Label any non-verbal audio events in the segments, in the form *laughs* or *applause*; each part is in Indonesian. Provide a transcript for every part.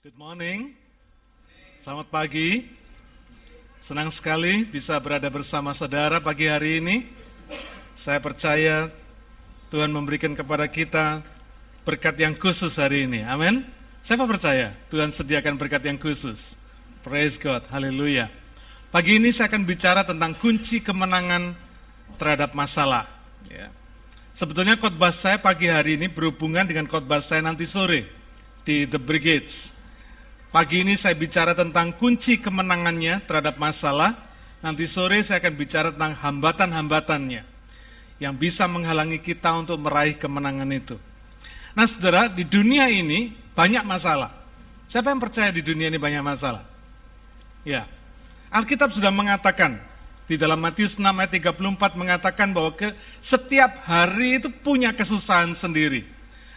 Good morning. Selamat pagi. Senang sekali bisa berada bersama saudara pagi hari ini. Saya percaya Tuhan memberikan kepada kita berkat yang khusus hari ini. Amin. Siapa percaya Tuhan sediakan berkat yang khusus? Praise God. Haleluya. Pagi ini saya akan bicara tentang kunci kemenangan terhadap masalah. Ya. Sebetulnya khotbah saya pagi hari ini berhubungan dengan khotbah saya nanti sore di The Brigades. Pagi ini saya bicara tentang kunci kemenangannya terhadap masalah. Nanti sore saya akan bicara tentang hambatan-hambatannya yang bisa menghalangi kita untuk meraih kemenangan itu. Nah saudara, di dunia ini banyak masalah. Siapa yang percaya di dunia ini banyak masalah? Ya, Alkitab sudah mengatakan, di dalam Matius 6 ayat 34 mengatakan bahwa ke, setiap hari itu punya kesusahan sendiri.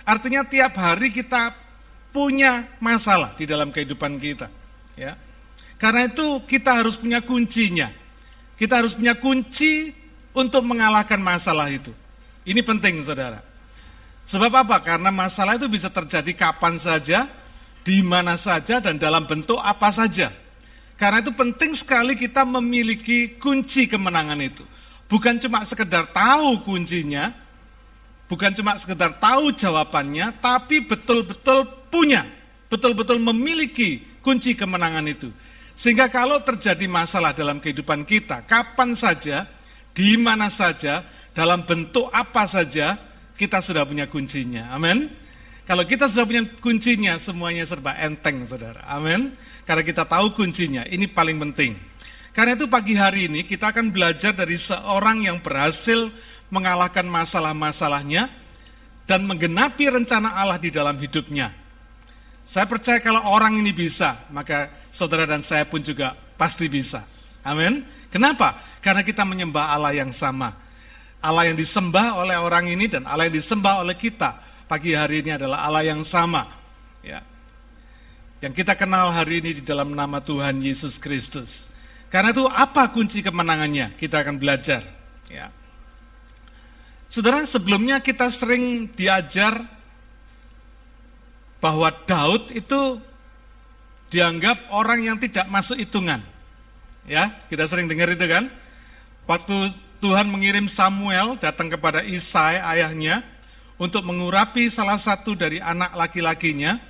Artinya tiap hari kita punya masalah di dalam kehidupan kita. Ya. Karena itu kita harus punya kuncinya. Kita harus punya kunci untuk mengalahkan masalah itu. Ini penting saudara. Sebab apa? Karena masalah itu bisa terjadi kapan saja, di mana saja, dan dalam bentuk apa saja. Karena itu penting sekali kita memiliki kunci kemenangan itu. Bukan cuma sekedar tahu kuncinya, bukan cuma sekedar tahu jawabannya, tapi betul-betul punya, betul-betul memiliki kunci kemenangan itu. Sehingga kalau terjadi masalah dalam kehidupan kita, kapan saja, di mana saja, dalam bentuk apa saja, kita sudah punya kuncinya. Amin. Kalau kita sudah punya kuncinya, semuanya serba enteng, saudara. Amin. Karena kita tahu kuncinya, ini paling penting. Karena itu pagi hari ini kita akan belajar dari seorang yang berhasil mengalahkan masalah-masalahnya dan menggenapi rencana Allah di dalam hidupnya. Saya percaya kalau orang ini bisa, maka saudara dan saya pun juga pasti bisa. Amin. Kenapa? Karena kita menyembah Allah yang sama. Allah yang disembah oleh orang ini dan Allah yang disembah oleh kita pagi hari ini adalah Allah yang sama. Ya. Yang kita kenal hari ini di dalam nama Tuhan Yesus Kristus. Karena itu apa kunci kemenangannya? Kita akan belajar. Ya. Saudara, sebelumnya kita sering diajar bahwa Daud itu dianggap orang yang tidak masuk hitungan. Ya, kita sering dengar itu kan? Waktu Tuhan mengirim Samuel datang kepada Isai ayahnya untuk mengurapi salah satu dari anak laki-lakinya,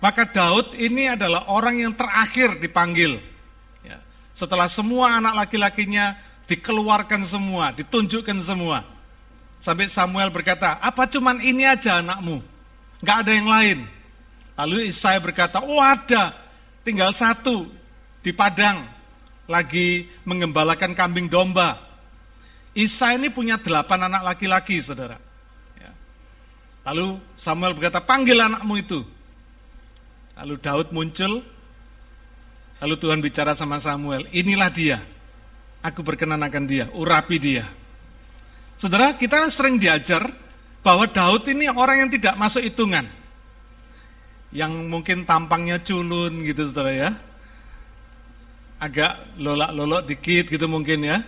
maka Daud ini adalah orang yang terakhir dipanggil. Ya. Setelah semua anak laki-lakinya dikeluarkan semua, ditunjukkan semua. Sampai Samuel berkata, apa cuman ini aja anakmu? nggak ada yang lain. Lalu Isai berkata, oh ada, tinggal satu di padang, lagi mengembalakan kambing domba. Isai ini punya delapan anak laki-laki, saudara. Ya. Lalu Samuel berkata, panggil anakmu itu. Lalu Daud muncul, lalu Tuhan bicara sama Samuel, inilah dia, aku berkenan akan dia, urapi dia. Saudara, kita sering diajar bahwa Daud ini orang yang tidak masuk hitungan. Yang mungkin tampangnya culun gitu saudara ya. Agak lolak-lolok dikit gitu mungkin ya.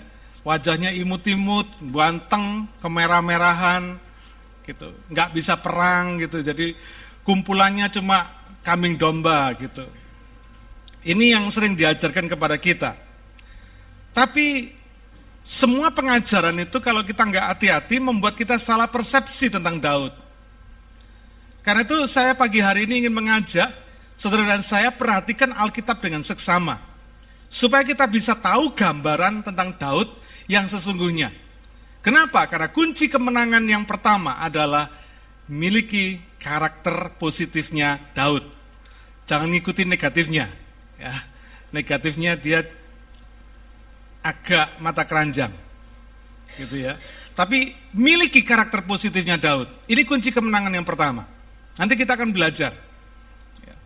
Wajahnya imut-imut, banteng, kemerah-merahan gitu. Nggak bisa perang gitu. Jadi kumpulannya cuma kambing domba gitu. Ini yang sering diajarkan kepada kita. Tapi semua pengajaran itu kalau kita nggak hati-hati membuat kita salah persepsi tentang Daud. Karena itu saya pagi hari ini ingin mengajak saudara dan saya perhatikan Alkitab dengan seksama. Supaya kita bisa tahu gambaran tentang Daud yang sesungguhnya. Kenapa? Karena kunci kemenangan yang pertama adalah miliki karakter positifnya Daud. Jangan ngikutin negatifnya. Ya. Negatifnya dia agak mata keranjang. Gitu ya. Tapi miliki karakter positifnya Daud. Ini kunci kemenangan yang pertama. Nanti kita akan belajar. Ya.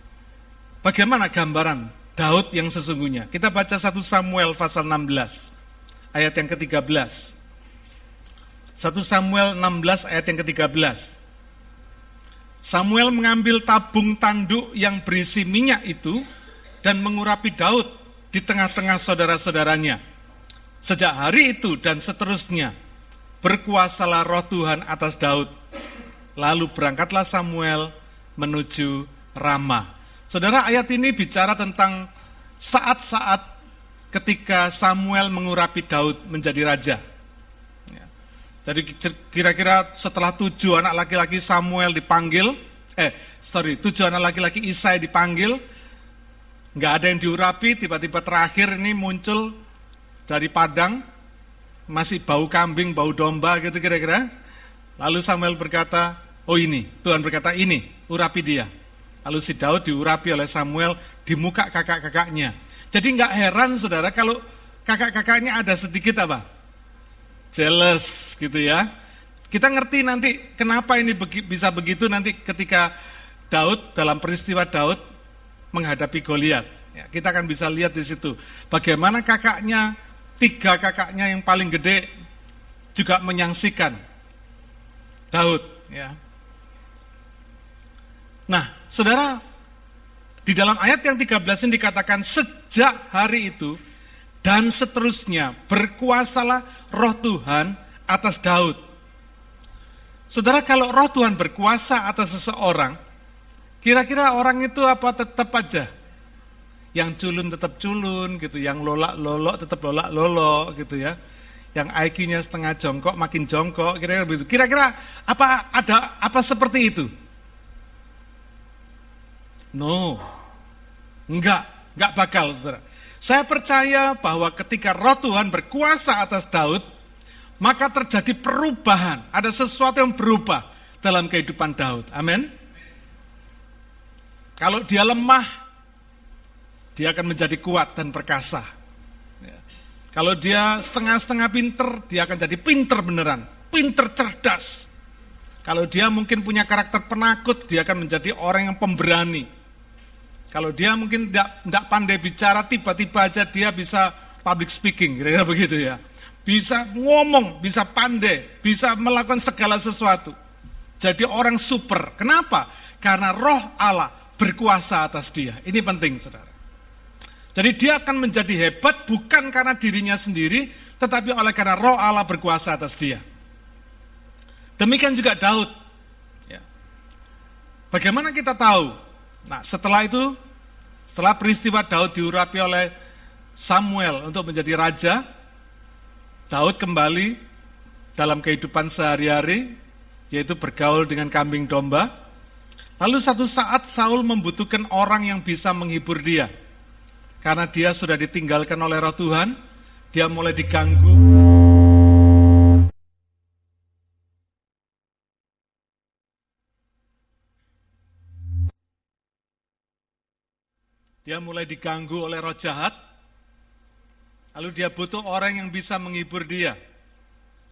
Bagaimana gambaran Daud yang sesungguhnya. Kita baca 1 Samuel pasal 16. Ayat yang ke-13. 1 Samuel 16 ayat yang ke-13. Samuel mengambil tabung tanduk yang berisi minyak itu dan mengurapi Daud di tengah-tengah saudara-saudaranya. Sejak hari itu dan seterusnya, berkuasalah roh Tuhan atas Daud. Lalu berangkatlah Samuel menuju Rama. Saudara, ayat ini bicara tentang saat-saat ketika Samuel mengurapi Daud menjadi raja. Ya. Jadi kira-kira setelah tujuh anak laki-laki Samuel dipanggil, eh sorry, tujuh anak laki-laki Isai dipanggil, nggak ada yang diurapi, tiba-tiba terakhir ini muncul dari padang, masih bau kambing, bau domba gitu kira-kira. Lalu Samuel berkata, oh ini, Tuhan berkata ini, urapi dia. Lalu si Daud diurapi oleh Samuel di muka kakak-kakaknya. Jadi nggak heran saudara kalau kakak-kakaknya ada sedikit apa? Jealous gitu ya. Kita ngerti nanti kenapa ini bisa begitu nanti ketika Daud dalam peristiwa Daud menghadapi Goliat. Ya, kita akan bisa lihat di situ bagaimana kakaknya, tiga kakaknya yang paling gede juga menyangsikan Daud. Ya, Nah, saudara, di dalam ayat yang 13 ini dikatakan sejak hari itu dan seterusnya berkuasalah roh Tuhan atas Daud. Saudara, kalau roh Tuhan berkuasa atas seseorang, kira-kira orang itu apa tetap aja? Yang culun tetap culun gitu, yang lolak-lolok tetap lolak-lolok gitu ya. Yang IQ-nya setengah jongkok makin jongkok, kira-kira begitu. Kira-kira apa ada apa seperti itu? No, enggak, enggak bakal saudara. Saya percaya bahwa ketika roh Tuhan berkuasa atas Daud, maka terjadi perubahan, ada sesuatu yang berubah dalam kehidupan Daud. Amin. Kalau dia lemah, dia akan menjadi kuat dan perkasa. Ya. Kalau dia setengah-setengah pinter, dia akan jadi pinter beneran, pinter cerdas. Kalau dia mungkin punya karakter penakut, dia akan menjadi orang yang pemberani. Kalau dia mungkin tidak pandai bicara, tiba-tiba aja dia bisa public speaking, kira-kira begitu ya. Bisa ngomong, bisa pandai, bisa melakukan segala sesuatu. Jadi orang super. Kenapa? Karena roh Allah berkuasa atas dia. Ini penting, saudara. Jadi dia akan menjadi hebat bukan karena dirinya sendiri, tetapi oleh karena roh Allah berkuasa atas dia. Demikian juga Daud. Ya. Bagaimana kita tahu Nah setelah itu, setelah peristiwa Daud diurapi oleh Samuel untuk menjadi raja, Daud kembali dalam kehidupan sehari-hari, yaitu bergaul dengan kambing domba. Lalu satu saat Saul membutuhkan orang yang bisa menghibur dia. Karena dia sudah ditinggalkan oleh roh Tuhan, dia mulai diganggu Dia mulai diganggu oleh roh jahat, lalu dia butuh orang yang bisa menghibur dia.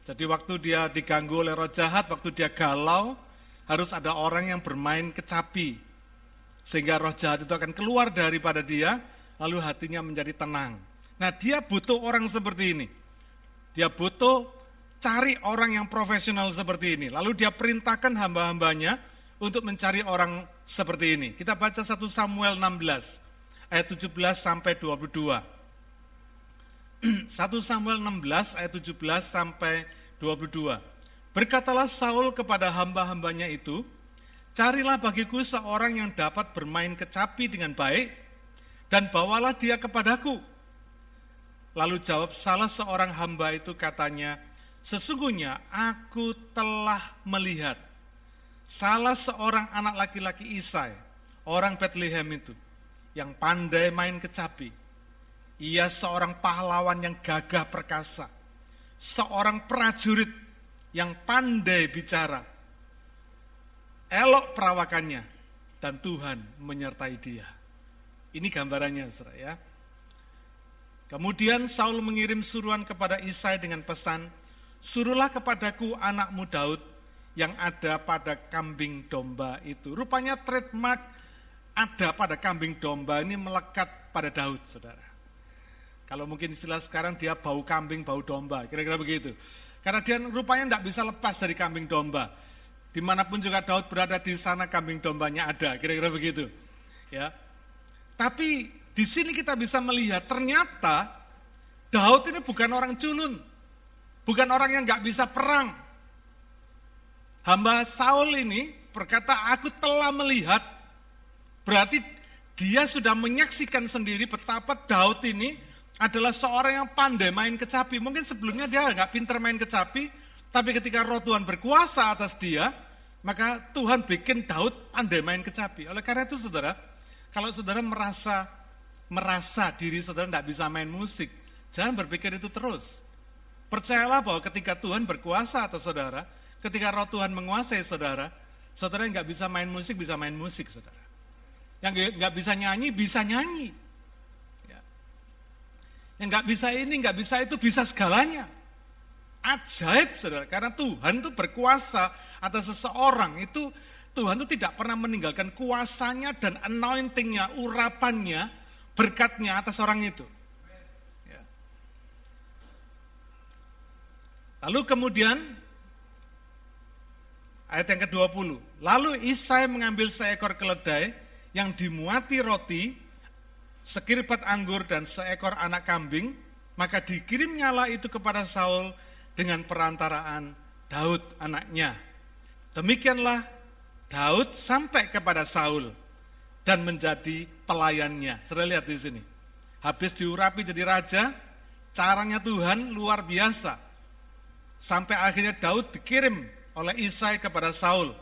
Jadi waktu dia diganggu oleh roh jahat, waktu dia galau, harus ada orang yang bermain kecapi. Sehingga roh jahat itu akan keluar daripada dia, lalu hatinya menjadi tenang. Nah dia butuh orang seperti ini. Dia butuh cari orang yang profesional seperti ini. Lalu dia perintahkan hamba-hambanya untuk mencari orang seperti ini. Kita baca 1 Samuel 16 ayat 17 sampai 22. 1 *clears throat* Samuel 16 ayat 17 sampai 22. Berkatalah Saul kepada hamba-hambanya itu, Carilah bagiku seorang yang dapat bermain kecapi dengan baik, dan bawalah dia kepadaku. Lalu jawab salah seorang hamba itu katanya, Sesungguhnya aku telah melihat salah seorang anak laki-laki Isai, orang Bethlehem itu, yang pandai main kecapi. Ia seorang pahlawan yang gagah perkasa. Seorang prajurit yang pandai bicara. Elok perawakannya dan Tuhan menyertai dia. Ini gambarannya, saudara ya. Kemudian Saul mengirim suruhan kepada Isai dengan pesan, Suruhlah kepadaku anakmu Daud yang ada pada kambing domba itu. Rupanya trademark ada pada kambing domba ini melekat pada Daud, saudara. Kalau mungkin istilah sekarang dia bau kambing, bau domba, kira-kira begitu. Karena dia rupanya tidak bisa lepas dari kambing domba. Di mana pun juga Daud berada di sana kambing dombanya ada, kira-kira begitu. Ya, Tapi di sini kita bisa melihat ternyata Daud ini bukan orang culun. Bukan orang yang nggak bisa perang. Hamba Saul ini berkata, aku telah melihat Berarti dia sudah menyaksikan sendiri betapa Daud ini adalah seorang yang pandai main kecapi. Mungkin sebelumnya dia nggak pinter main kecapi, tapi ketika roh Tuhan berkuasa atas dia, maka Tuhan bikin Daud pandai main kecapi. Oleh karena itu saudara, kalau saudara merasa merasa diri saudara tidak bisa main musik, jangan berpikir itu terus. Percayalah bahwa ketika Tuhan berkuasa atas saudara, ketika roh Tuhan menguasai saudara, saudara nggak bisa main musik, bisa main musik saudara. Yang nggak bisa nyanyi, bisa nyanyi. Ya. Yang nggak bisa ini, nggak bisa itu, bisa segalanya. Ajaib saudara, karena Tuhan itu berkuasa atas seseorang, itu Tuhan itu tidak pernah meninggalkan kuasanya dan anointingnya, urapannya, berkatnya atas orang itu. Lalu kemudian ayat yang ke-20. Lalu Isai mengambil seekor keledai yang dimuati roti, sekirpat anggur dan seekor anak kambing, maka dikirim nyala itu kepada Saul dengan perantaraan Daud anaknya. Demikianlah Daud sampai kepada Saul dan menjadi pelayannya. Sudah lihat di sini. Habis diurapi jadi raja, caranya Tuhan luar biasa Sampai akhirnya Daud dikirim oleh Isai kepada Saul.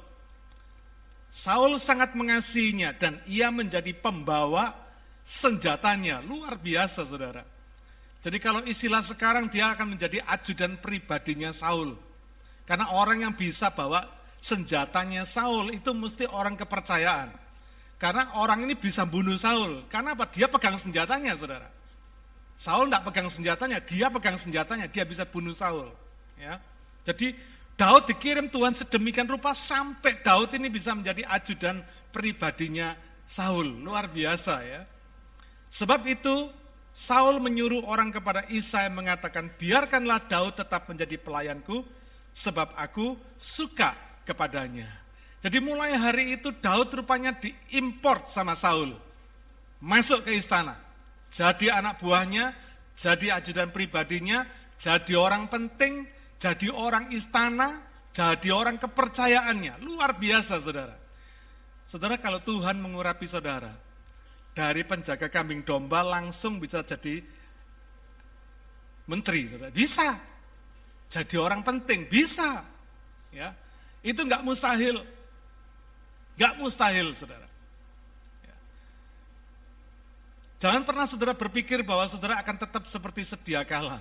Saul sangat mengasihinya dan ia menjadi pembawa senjatanya. Luar biasa saudara. Jadi kalau istilah sekarang dia akan menjadi ajudan pribadinya Saul. Karena orang yang bisa bawa senjatanya Saul itu mesti orang kepercayaan. Karena orang ini bisa bunuh Saul. Karena apa? Dia pegang senjatanya saudara. Saul tidak pegang senjatanya, dia pegang senjatanya, dia bisa bunuh Saul. Ya. Jadi Daud dikirim Tuhan sedemikian rupa sampai Daud ini bisa menjadi ajudan pribadinya Saul. Luar biasa ya. Sebab itu Saul menyuruh orang kepada Isai mengatakan, biarkanlah Daud tetap menjadi pelayanku, sebab aku suka kepadanya. Jadi mulai hari itu Daud rupanya diimport sama Saul. Masuk ke istana. Jadi anak buahnya, jadi ajudan pribadinya, jadi orang penting, jadi orang istana, jadi orang kepercayaannya. Luar biasa saudara. Saudara kalau Tuhan mengurapi saudara, dari penjaga kambing domba langsung bisa jadi menteri. Saudara. Bisa. Jadi orang penting, bisa. Ya, Itu nggak mustahil. Nggak mustahil saudara. Ya. Jangan pernah saudara berpikir bahwa saudara akan tetap seperti sedia kala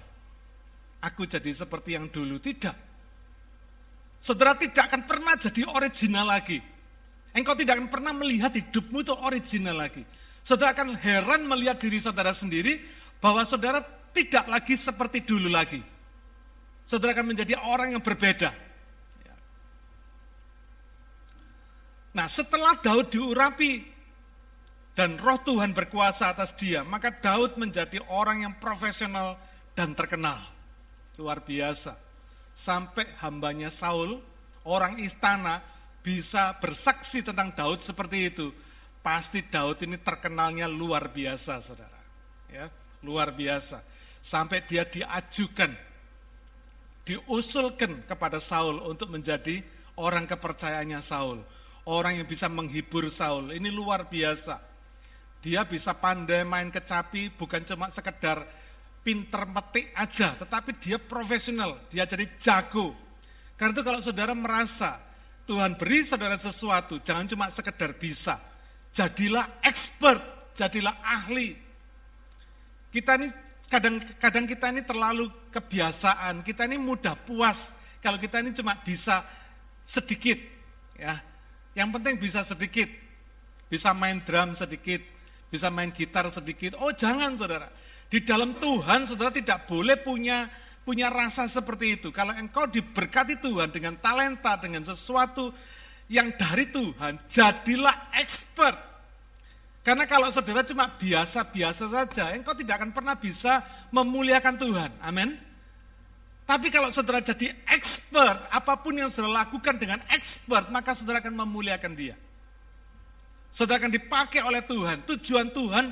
aku jadi seperti yang dulu. Tidak. Saudara tidak akan pernah jadi original lagi. Engkau tidak akan pernah melihat hidupmu itu original lagi. Saudara akan heran melihat diri saudara sendiri bahwa saudara tidak lagi seperti dulu lagi. Saudara akan menjadi orang yang berbeda. Nah setelah Daud diurapi dan roh Tuhan berkuasa atas dia, maka Daud menjadi orang yang profesional dan terkenal. Luar biasa. Sampai hambanya Saul, orang istana, bisa bersaksi tentang Daud seperti itu. Pasti Daud ini terkenalnya luar biasa, saudara. Ya, luar biasa. Sampai dia diajukan, diusulkan kepada Saul untuk menjadi orang kepercayaannya Saul. Orang yang bisa menghibur Saul. Ini luar biasa. Dia bisa pandai main kecapi, bukan cuma sekedar pinter metik aja, tetapi dia profesional, dia jadi jago. Karena itu kalau saudara merasa Tuhan beri saudara sesuatu, jangan cuma sekedar bisa. Jadilah expert, jadilah ahli. Kita ini kadang-kadang kita ini terlalu kebiasaan, kita ini mudah puas kalau kita ini cuma bisa sedikit. ya Yang penting bisa sedikit, bisa main drum sedikit, bisa main gitar sedikit. Oh jangan saudara, di dalam Tuhan saudara tidak boleh punya punya rasa seperti itu. Kalau engkau diberkati Tuhan dengan talenta, dengan sesuatu yang dari Tuhan, jadilah expert. Karena kalau saudara cuma biasa-biasa saja, engkau tidak akan pernah bisa memuliakan Tuhan. Amin. Tapi kalau saudara jadi expert, apa pun yang saudara lakukan dengan expert, maka saudara akan memuliakan dia. Saudara akan dipakai oleh Tuhan. Tujuan Tuhan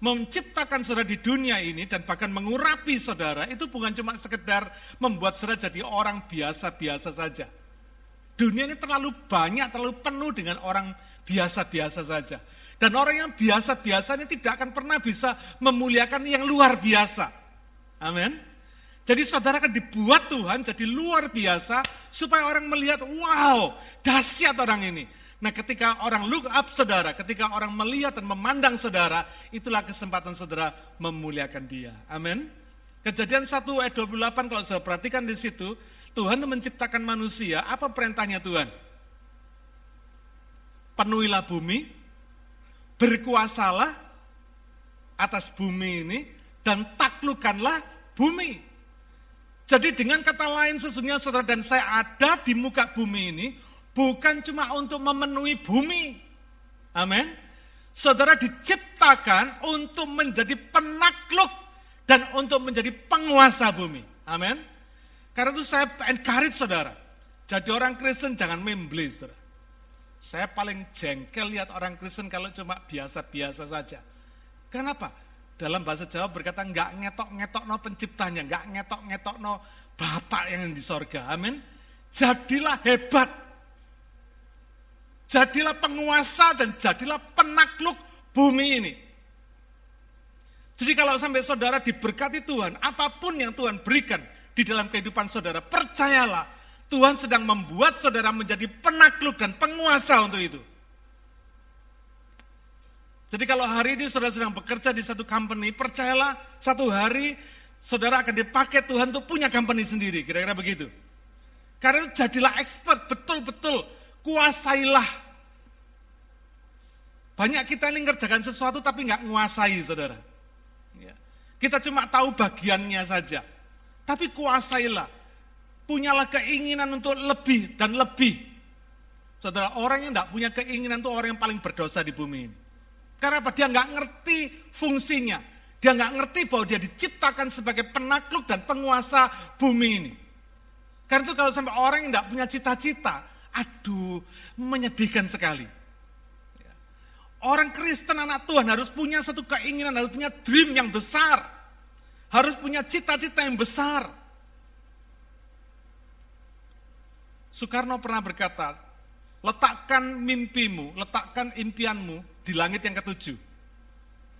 menciptakan saudara di dunia ini dan bahkan mengurapi saudara itu bukan cuma sekedar membuat saudara jadi orang biasa-biasa saja. Dunia ini terlalu banyak, terlalu penuh dengan orang biasa-biasa saja. Dan orang yang biasa-biasa ini tidak akan pernah bisa memuliakan yang luar biasa. Amin. Jadi saudara akan dibuat Tuhan jadi luar biasa supaya orang melihat, wow, dahsyat orang ini. Nah ketika orang look up saudara, ketika orang melihat dan memandang saudara, itulah kesempatan saudara memuliakan dia. Amin. Kejadian 1 ayat 28 kalau saya perhatikan di situ, Tuhan menciptakan manusia, apa perintahnya Tuhan? Penuhilah bumi, berkuasalah atas bumi ini dan taklukkanlah bumi. Jadi dengan kata lain sesungguhnya saudara dan saya ada di muka bumi ini bukan cuma untuk memenuhi bumi. Amin. Saudara diciptakan untuk menjadi penakluk dan untuk menjadi penguasa bumi. Amin. Karena itu saya encourage saudara. Jadi orang Kristen jangan membeli saudara. Saya paling jengkel lihat orang Kristen kalau cuma biasa-biasa saja. Kenapa? Dalam bahasa Jawa berkata nggak ngetok-ngetok no penciptanya, nggak ngetok-ngetok no Bapak yang di sorga. Amin. Jadilah hebat. Jadilah penguasa dan jadilah penakluk bumi ini. Jadi kalau sampai saudara diberkati Tuhan, apa pun yang Tuhan berikan di dalam kehidupan saudara, percayalah Tuhan sedang membuat saudara menjadi penakluk dan penguasa untuk itu. Jadi kalau hari ini saudara sedang bekerja di satu company, percayalah satu hari saudara akan dipakai Tuhan untuk punya company sendiri, kira-kira begitu. Karena jadilah expert, betul-betul kuasailah. Banyak kita ini ngerjakan sesuatu tapi nggak menguasai saudara. Ya. Kita cuma tahu bagiannya saja. Tapi kuasailah punyalah keinginan untuk lebih dan lebih. Saudara, orang yang tidak punya keinginan itu orang yang paling berdosa di bumi ini. Karena apa? Dia nggak ngerti fungsinya. Dia nggak ngerti bahwa dia diciptakan sebagai penakluk dan penguasa bumi ini. Karena itu kalau sampai orang yang tidak punya cita-cita, aduh, menyedihkan sekali. Orang Kristen anak Tuhan harus punya satu keinginan, harus punya dream yang besar. Harus punya cita-cita yang besar. Soekarno pernah berkata, letakkan mimpimu, letakkan impianmu di langit yang ketujuh.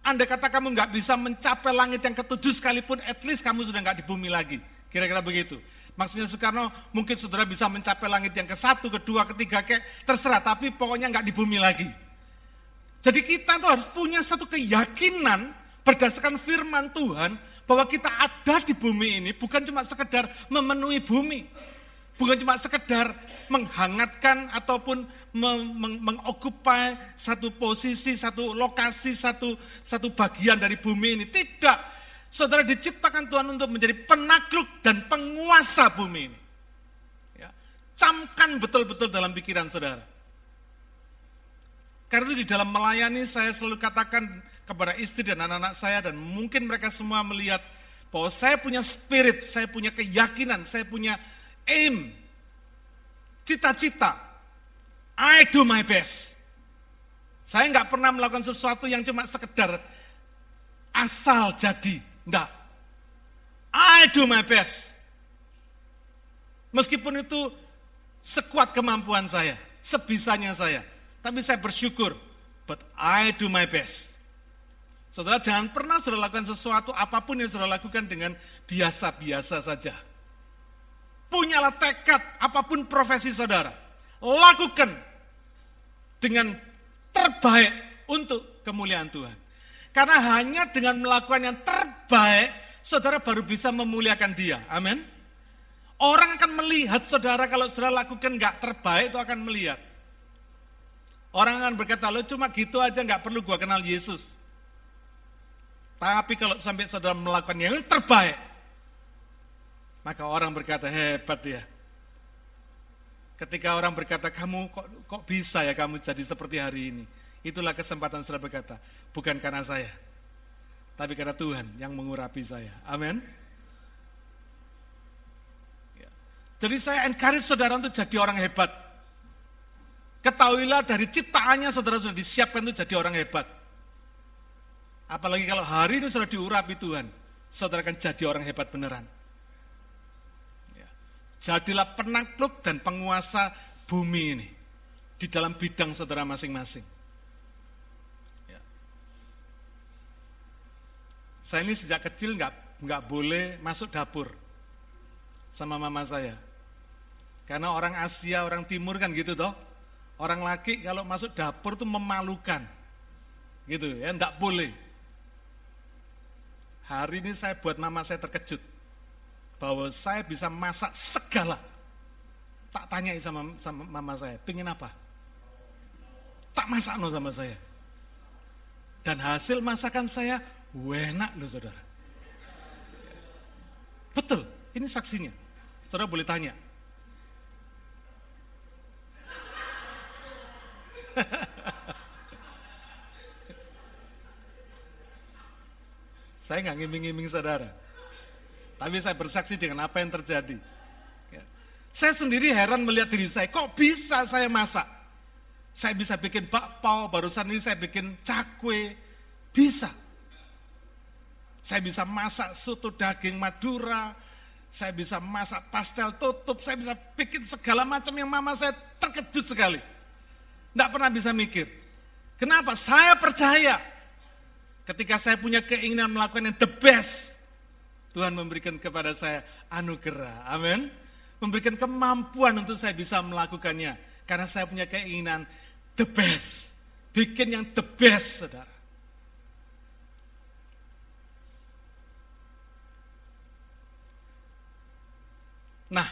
Anda kata kamu nggak bisa mencapai langit yang ketujuh sekalipun, at least kamu sudah nggak di bumi lagi. Kira-kira begitu. Maksudnya Soekarno mungkin saudara bisa mencapai langit yang ke satu, kedua, ketiga, kayak terserah, tapi pokoknya nggak di bumi lagi. Jadi kita tuh harus punya satu keyakinan berdasarkan firman Tuhan bahwa kita ada di bumi ini bukan cuma sekedar memenuhi bumi, Bukan cuma sekedar menghangatkan ataupun mengokupai satu posisi, satu lokasi, satu satu bagian dari bumi ini. Tidak. Saudara diciptakan Tuhan untuk menjadi penakluk dan penguasa bumi ini. Ya. Camkan betul-betul dalam pikiran saudara. Karena di dalam melayani saya selalu katakan kepada istri dan anak-anak saya dan mungkin mereka semua melihat bahwa saya punya spirit, saya punya keyakinan, saya punya aim, cita-cita. I do my best. Saya nggak pernah melakukan sesuatu yang cuma sekedar asal jadi. Enggak. I do my best. Meskipun itu sekuat kemampuan saya, sebisanya saya. Tapi saya bersyukur, but I do my best. Saudara jangan pernah saudara lakukan sesuatu apa pun yang saudara lakukan dengan biasa-biasa saja. Punyalah tekad apa pun profesi saudara. Lakukan dengan terbaik untuk kemuliaan Tuhan. Karena hanya dengan melakukan yang terbaik, saudara baru bisa memuliakan dia. Amin. Orang akan melihat saudara kalau saudara lakukan nggak terbaik itu akan melihat. Orang akan berkata, lo cuma gitu aja nggak perlu gua kenal Yesus. Tapi kalau sampai saudara melakukan yang terbaik, maka orang berkata, hebat ya. Ketika orang berkata, kamu kok, kok bisa ya kamu jadi seperti hari ini. Itulah kesempatan saudara berkata, bukan karena saya. Tapi karena Tuhan yang mengurapi saya. Amin. Ya. Jadi saya encourage saudara untuk jadi orang hebat. Ketahuilah dari ciptaannya saudara sudah disiapkan untuk jadi orang hebat. Apalagi kalau hari ini sudah diurapi Tuhan, saudara akan jadi orang hebat beneran. Jadilah penakluk dan penguasa bumi ini di dalam bidang saudara masing-masing. Ya. Saya ini sejak kecil nggak nggak boleh masuk dapur sama mama saya. Karena orang Asia, orang Timur kan gitu toh. Orang laki kalau masuk dapur tuh memalukan. Gitu ya, nggak boleh. Hari ini saya buat mama saya terkejut. Bahwa saya bisa masak segala. Tak tanya sama, sama mama saya, pingin apa? Tak masak no sama saya. Dan hasil masakan saya enak loh saudara. Betul, ini saksinya. Saudara boleh tanya. *laughs* saya nggak ngiming-ngiming saudara. Tapi saya bersaksi dengan apa yang terjadi. Ya. Saya sendiri heran melihat diri saya, kok bisa saya masak? Saya bisa bikin bakpao, barusan ini saya bikin cakwe, bisa. Saya bisa masak soto daging Madura, saya bisa masak pastel tutup, saya bisa bikin segala macam yang mama saya terkejut sekali. Tidak pernah bisa mikir. Kenapa? Saya percaya ketika saya punya keinginan melakukan yang the best, Tuhan memberikan kepada saya anugerah. Amin. Memberikan kemampuan untuk saya bisa melakukannya. Karena saya punya keinginan the best. Bikin yang the best, saudara. Nah,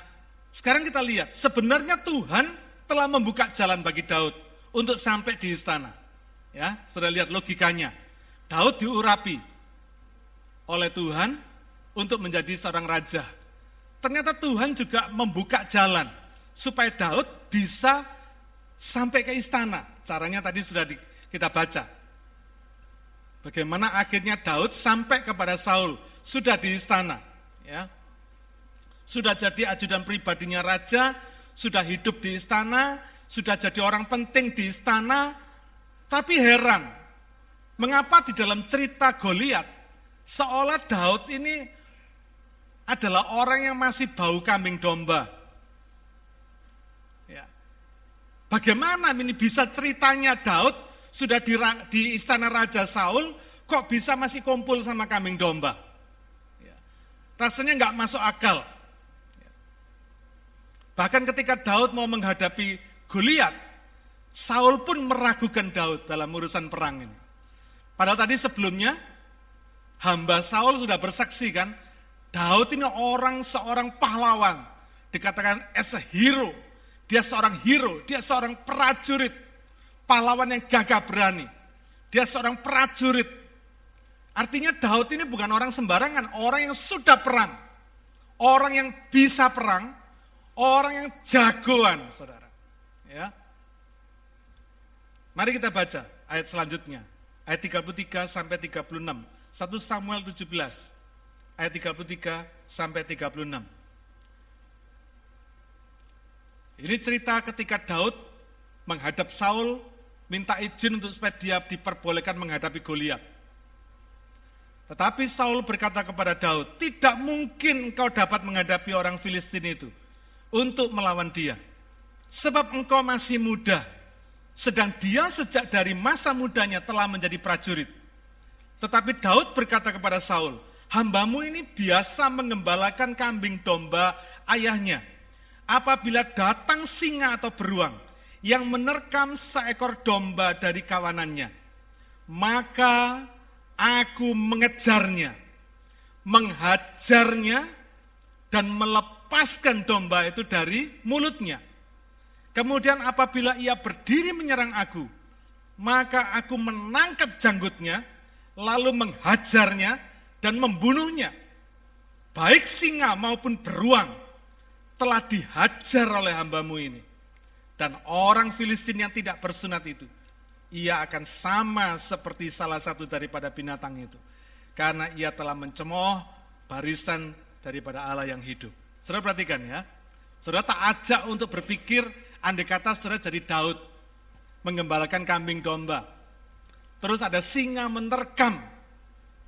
sekarang kita lihat, sebenarnya Tuhan telah membuka jalan bagi Daud untuk sampai di istana. Ya, sudah lihat logikanya. Daud diurapi oleh Tuhan untuk menjadi seorang raja. Ternyata Tuhan juga membuka jalan supaya Daud bisa sampai ke istana. Caranya tadi sudah di, kita baca. Bagaimana akhirnya Daud sampai kepada Saul, sudah di istana. Ya, sudah jadi ajudan pribadinya raja, sudah hidup di istana, sudah jadi orang penting di istana, tapi heran, mengapa di dalam cerita Goliat seolah Daud ini adalah orang yang masih bau kambing domba. Ya. Bagaimana ini bisa ceritanya Daud sudah di, di istana Raja Saul, kok bisa masih kumpul sama kambing domba? Ya. Rasanya nggak masuk akal. Bahkan ketika Daud mau menghadapi Goliat, Saul pun meragukan Daud dalam urusan perang ini. Padahal tadi sebelumnya hamba Saul sudah bersaksi kan, Daud ini orang seorang pahlawan, dikatakan as a hero. Dia seorang hero, dia seorang prajurit, pahlawan yang gagah berani. Dia seorang prajurit. Artinya Daud ini bukan orang sembarangan, orang yang sudah perang. Orang yang bisa perang, Orang yang jagoan, saudara. Ya. Mari kita baca ayat selanjutnya. Ayat 33 sampai 36. 1 Samuel 17. Ayat 33 sampai 36. Ini cerita ketika Daud menghadap Saul, minta izin untuk supaya dia diperbolehkan menghadapi Goliat. Tetapi Saul berkata kepada Daud, tidak mungkin engkau dapat menghadapi orang Filistin itu untuk melawan dia. Sebab engkau masih muda, sedang dia sejak dari masa mudanya telah menjadi prajurit. Tetapi Daud berkata kepada Saul, hambamu ini biasa mengembalakan kambing domba ayahnya. Apabila datang singa atau beruang yang menerkam seekor domba dari kawanannya, maka aku mengejarnya, menghajarnya, dan melepas lepaskan domba itu dari mulutnya. Kemudian apabila ia berdiri menyerang aku, maka aku menangkap janggutnya, lalu menghajarnya dan membunuhnya. Baik singa maupun beruang telah dihajar oleh hambamu ini. Dan orang Filistin yang tidak bersunat itu, ia akan sama seperti salah satu daripada binatang itu. Karena ia telah mencemooh barisan daripada Allah yang hidup. Saudara perhatikan ya. Saudara tak ajak untuk berpikir andai kata saudara jadi Daud mengembalakan kambing domba. Terus ada singa menerkam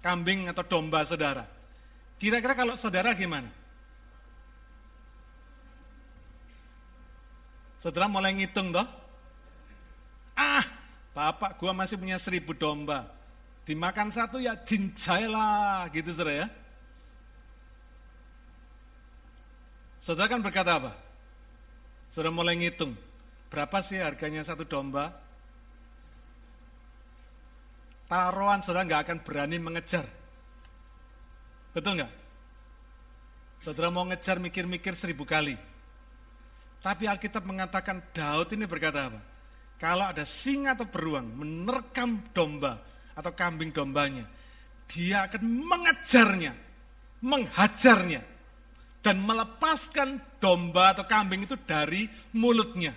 kambing atau domba saudara. Kira-kira kalau saudara gimana? Saudara mulai ngitung toh? Ah, bapak gua masih punya seribu domba. Dimakan satu ya jinjailah gitu saudara ya. Saudara kan berkata apa? Saudara mulai ngitung, berapa sih harganya satu domba? Taruhan saudara nggak akan berani mengejar. Betul nggak? Saudara mau ngejar mikir-mikir seribu kali. Tapi Alkitab mengatakan Daud ini berkata apa? Kalau ada singa atau beruang menerkam domba atau kambing dombanya, dia akan mengejarnya, menghajarnya, dan melepaskan domba atau kambing itu dari mulutnya.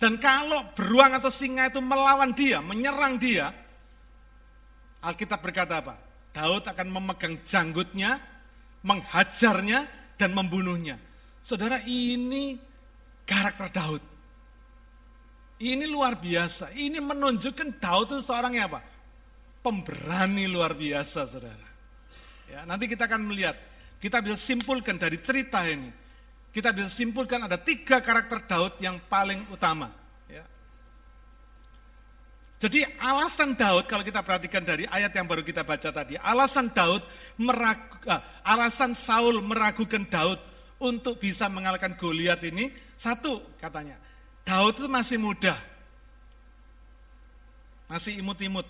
Dan kalau beruang atau singa itu melawan dia, menyerang dia, Alkitab berkata apa? Daud akan memegang janggutnya, menghajarnya, dan membunuhnya. Saudara, ini karakter Daud. Ini luar biasa. Ini menunjukkan Daud itu seorang yang apa? Pemberani luar biasa, saudara. Ya, nanti kita akan melihat, kita bisa simpulkan dari cerita ini. Kita bisa simpulkan ada tiga karakter Daud yang paling utama. Jadi alasan Daud kalau kita perhatikan dari ayat yang baru kita baca tadi, alasan Daud meragu, ah, alasan Saul meragukan Daud untuk bisa mengalahkan Goliat ini satu katanya Daud itu masih muda. Masih imut-imut.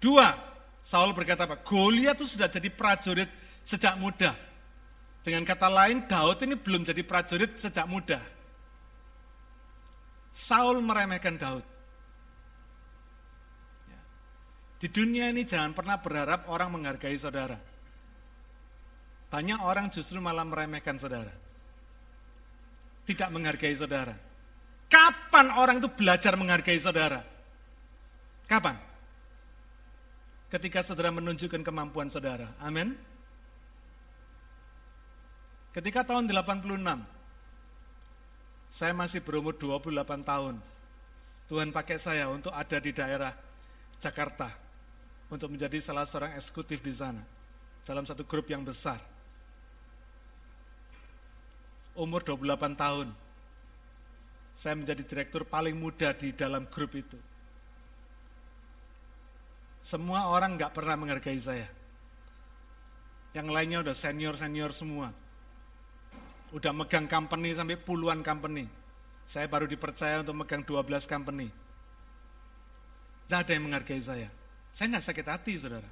Dua Saul berkata apa? Goliat itu sudah jadi prajurit sejak muda. Dengan kata lain Daud ini belum jadi prajurit sejak muda. Saul meremehkan Daud ya. Di dunia ini jangan pernah berharap orang menghargai saudara banyak orang justru malah meremehkan saudara. Tidak menghargai saudara. Kapan orang itu belajar menghargai saudara? Kapan? Ketika saudara menunjukkan kemampuan saudara. Amin. Ketika tahun 86, saya masih berumur 28 tahun. Tuhan pakai saya untuk ada di daerah Jakarta untuk menjadi salah seorang eksekutif di sana dalam satu grup yang besar umur 28 tahun. Saya menjadi direktur paling muda di dalam grup itu. Semua orang nggak pernah menghargai saya. Yang lainnya udah senior-senior semua. Udah megang company sampai puluhan company. Saya baru dipercaya untuk megang 12 company. Tidak ada yang menghargai saya. Saya nggak sakit hati, saudara.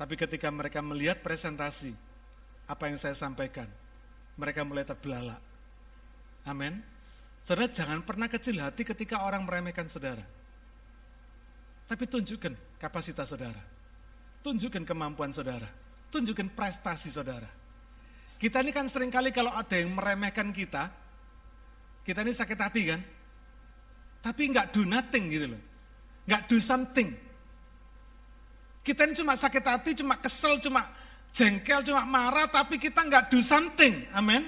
Tapi ketika mereka melihat presentasi, apa yang saya sampaikan, mereka mulai terbelalak. Amin. Saudara jangan pernah kecil hati ketika orang meremehkan saudara. Tapi tunjukkan kapasitas saudara. Tunjukkan kemampuan saudara. Tunjukkan prestasi saudara. Kita ini kan sering kali kalau ada yang meremehkan kita, kita ini sakit hati kan? Tapi nggak do nothing gitu loh. Nggak do something. Kita ini cuma sakit hati, cuma kesel, cuma jengkel, cuma marah, tapi kita nggak do something. Amin.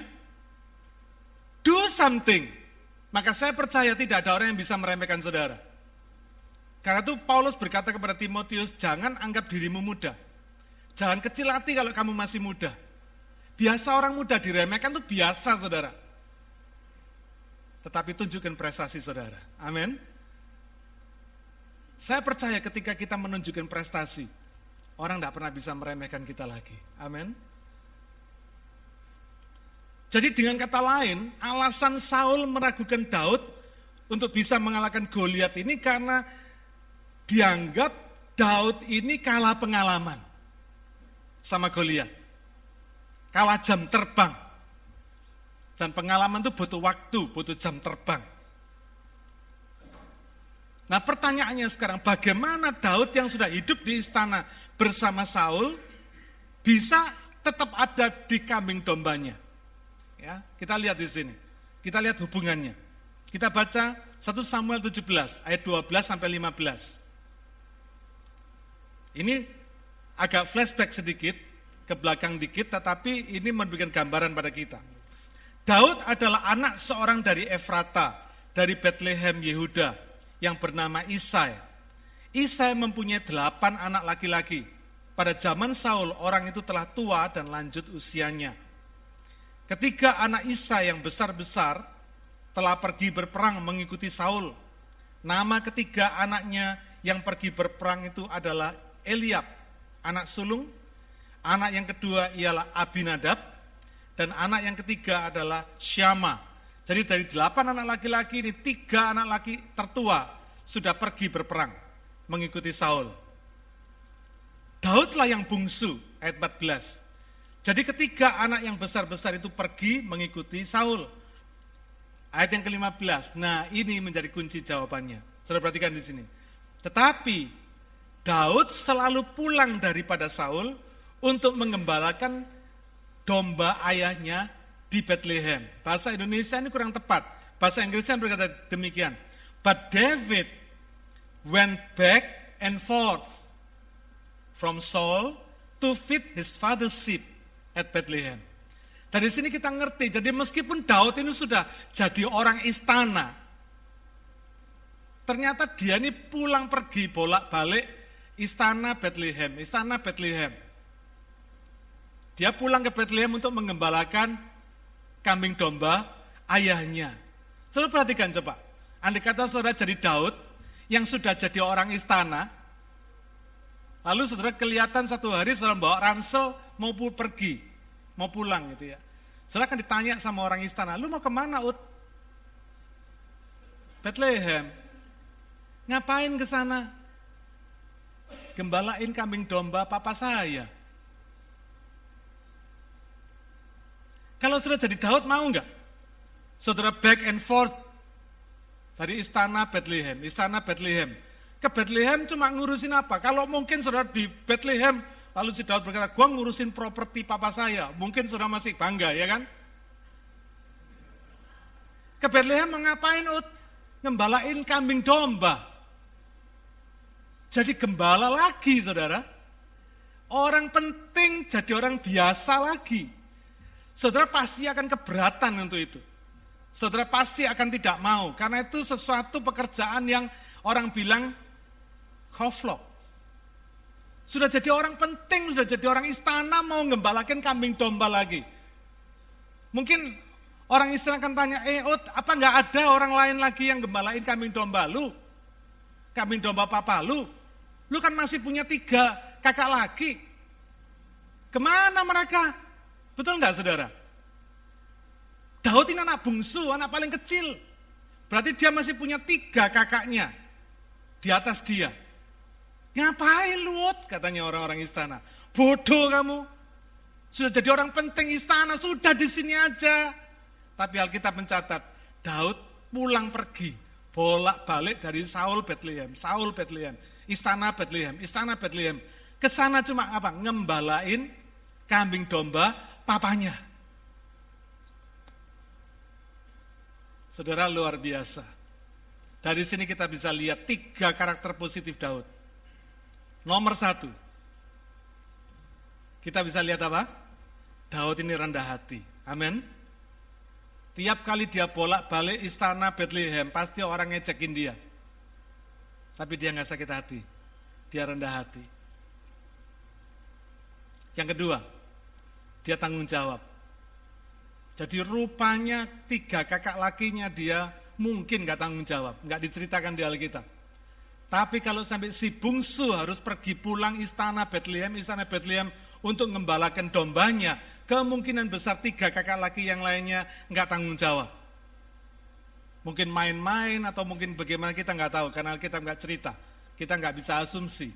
Do something. Maka saya percaya tidak ada orang yang bisa meremehkan saudara. Karena itu Paulus berkata kepada Timotius, jangan anggap dirimu muda. Jangan kecil hati kalau kamu masih muda. Biasa orang muda diremehkan itu biasa saudara. Tetapi tunjukkan prestasi saudara. Amin. Saya percaya ketika kita menunjukkan prestasi, Orang tidak pernah bisa meremehkan kita lagi. Amin. Jadi dengan kata lain, alasan Saul meragukan Daud untuk bisa mengalahkan Goliat ini karena dianggap Daud ini kalah pengalaman sama Goliat. Kalah jam terbang. Dan pengalaman itu butuh waktu, butuh jam terbang. Nah pertanyaannya sekarang, bagaimana Daud yang sudah hidup di istana bersama Saul bisa tetap ada di kambing dombanya. Ya, kita lihat di sini. Kita lihat hubungannya. Kita baca 1 Samuel 17 ayat 12 sampai 15. Ini agak flashback sedikit ke belakang dikit tetapi ini memberikan gambaran pada kita. Daud adalah anak seorang dari Efrata, dari Bethlehem Yehuda yang bernama Isai. Isai mempunyai delapan anak laki-laki. Pada zaman Saul, orang itu telah tua dan lanjut usianya. Ketiga anak Isai yang besar-besar telah pergi berperang mengikuti Saul. Nama ketiga anaknya yang pergi berperang itu adalah Eliab, anak sulung. Anak yang kedua ialah Abinadab. Dan anak yang ketiga adalah Syama. Jadi dari delapan anak laki-laki ini, tiga anak laki tertua sudah pergi berperang mengikuti Saul. Daudlah yang bungsu, ayat 14. Jadi ketiga anak yang besar-besar itu pergi mengikuti Saul. Ayat yang ke-15. Nah, ini menjadi kunci jawabannya. Sudah perhatikan di sini. Tetapi Daud selalu pulang daripada Saul untuk mengembalakan domba ayahnya di Bethlehem. Bahasa Indonesia ini kurang tepat. Bahasa Inggrisnya berkata demikian. But David went back and forth from Saul to feed his father's sheep at Bethlehem. Dari sini kita ngerti, jadi meskipun Daud ini sudah jadi orang istana, ternyata dia ini pulang pergi bolak-balik istana Bethlehem, istana Bethlehem. Dia pulang ke Bethlehem untuk mengembalakan kambing domba ayahnya. Selalu perhatikan coba, andai kata saudara jadi Daud, yang sudah jadi orang istana, lalu saudara kelihatan satu hari saudara bawa ransel mau pergi, mau pulang gitu ya. Saudara akan ditanya sama orang istana, lu mau ke mana Ut? Bethlehem. Ngapain ke sana? Gembalain kambing domba papa saya. Kalau sudah jadi Daud mau nggak? Saudara back and forth dari istana Bethlehem, istana Bethlehem. Ke Bethlehem cuma ngurusin apa? Kalau mungkin saudara di Bethlehem, lalu si Daud berkata, gua ngurusin properti papa saya. Mungkin saudara masih bangga, ya kan? Ke Bethlehem mengapain Ut? Ngembalain kambing domba. Jadi gembala lagi saudara. Orang penting jadi orang biasa lagi. Saudara pasti akan keberatan untuk itu. Saudara pasti akan tidak mau, karena itu sesuatu pekerjaan yang orang bilang koflok. Sudah jadi orang penting, sudah jadi orang istana, mau ngembalakin kambing domba lagi. Mungkin orang istana akan tanya, eh Ut, apa nggak ada orang lain lagi yang gembalain kambing domba lu? Kambing domba papa lu? Lu kan masih punya tiga kakak lagi. Ke mana mereka? Betul nggak saudara? Daud ini anak bungsu, anak paling kecil. Berarti dia masih punya tiga kakaknya di atas dia. Ngapain Lut? Katanya orang-orang istana. Bodoh kamu. Sudah jadi orang penting istana, sudah di sini aja. Tapi Alkitab mencatat, Daud pulang pergi, bolak-balik dari Saul Bethlehem, Saul Bethlehem, istana Bethlehem, istana Bethlehem. Ke sana cuma apa? Ngembalain kambing domba papanya. Saudara luar biasa. Dari sini kita bisa lihat tiga karakter positif Daud. Nomor satu, kita bisa lihat apa? Daud ini rendah hati. Amin. Tiap kali dia bolak-balik istana Bethlehem, pasti orang ngecekin dia. Tapi dia nggak sakit hati. Dia rendah hati. Yang kedua, dia tanggung jawab. Jadi rupanya tiga kakak lakinya dia mungkin gak tanggung jawab, gak diceritakan di Alkitab. Tapi kalau sampai si bungsu harus pergi pulang istana Bethlehem, istana Bethlehem untuk mengembalakan dombanya, kemungkinan besar tiga kakak laki yang lainnya nggak tanggung jawab. Mungkin main-main atau mungkin bagaimana kita nggak tahu karena kita nggak cerita, kita nggak bisa asumsi.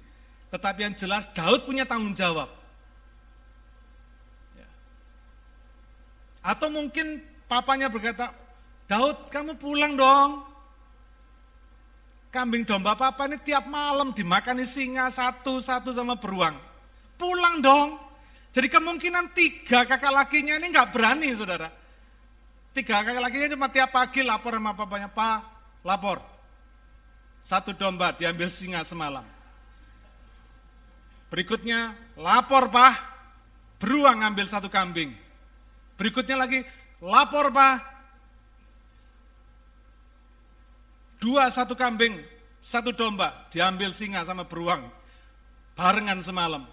Tetapi yang jelas Daud punya tanggung jawab. Atau mungkin papanya berkata, Daud kamu pulang dong. Kambing domba papa ini tiap malam dimakani singa satu-satu sama beruang. Pulang dong. Jadi kemungkinan tiga kakak lakinya ini nggak berani saudara. Tiga kakak lakinya cuma tiap pagi lapor sama papanya, Pak lapor. Satu domba diambil singa semalam. Berikutnya lapor Pak, beruang ngambil satu kambing. Berikutnya lagi, lapor pak. Dua satu kambing, satu domba, diambil singa sama beruang. Barengan semalam.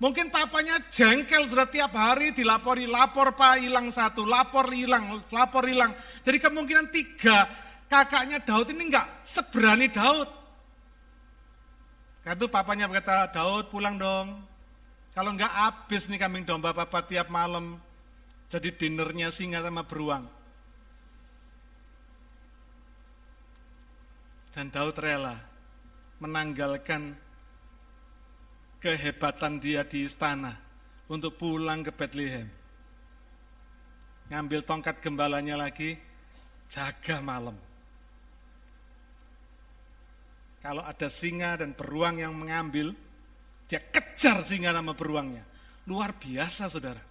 Mungkin papanya jengkel sudah tiap hari dilapori, lapor pak hilang satu, lapor hilang, lapor hilang. Jadi kemungkinan tiga kakaknya Daud ini enggak seberani Daud. Karena papanya berkata, Daud pulang dong. Kalau enggak habis nih kambing domba papa tiap malam. Jadi dinernya singa sama beruang. Dan Daud rela menanggalkan kehebatan dia di istana untuk pulang ke Bethlehem. Ngambil tongkat gembalanya lagi, jaga malam. Kalau ada singa dan beruang yang mengambil, dia kejar singa nama beruangnya. Luar biasa saudara.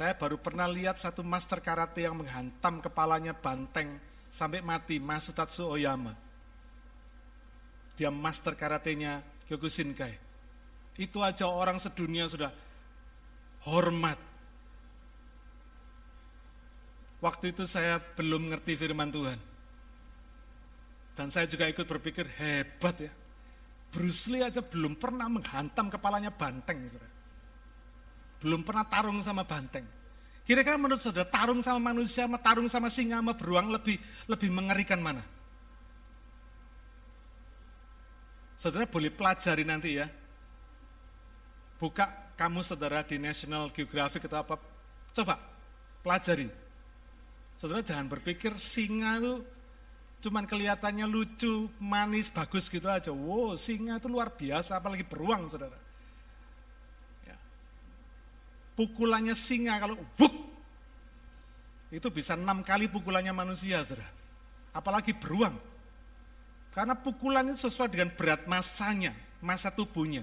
Saya baru pernah lihat satu master karate yang menghantam kepalanya banteng sampai mati, Masutatsu Oyama. Dia master karatenya Kyokushinkai. Itu aja orang sedunia sudah hormat. Waktu itu saya belum ngerti firman Tuhan. Dan saya juga ikut berpikir, hebat ya. Bruce Lee aja belum pernah menghantam kepalanya banteng. Saudara. Belum pernah tarung sama banteng. Kira-kira menurut saudara, tarung sama manusia, sama tarung sama singa, sama beruang lebih lebih mengerikan mana? Saudara boleh pelajari nanti ya. Buka kamu saudara di National Geographic atau apa. Coba pelajari. Saudara jangan berpikir singa itu cuman kelihatannya lucu, manis, bagus gitu aja. Wow, singa itu luar biasa, apalagi beruang, saudara. Ya. Pukulannya singa kalau buk, itu bisa enam kali pukulannya manusia, saudara. Apalagi beruang. Karena pukulan itu sesuai dengan berat masanya, masa tubuhnya.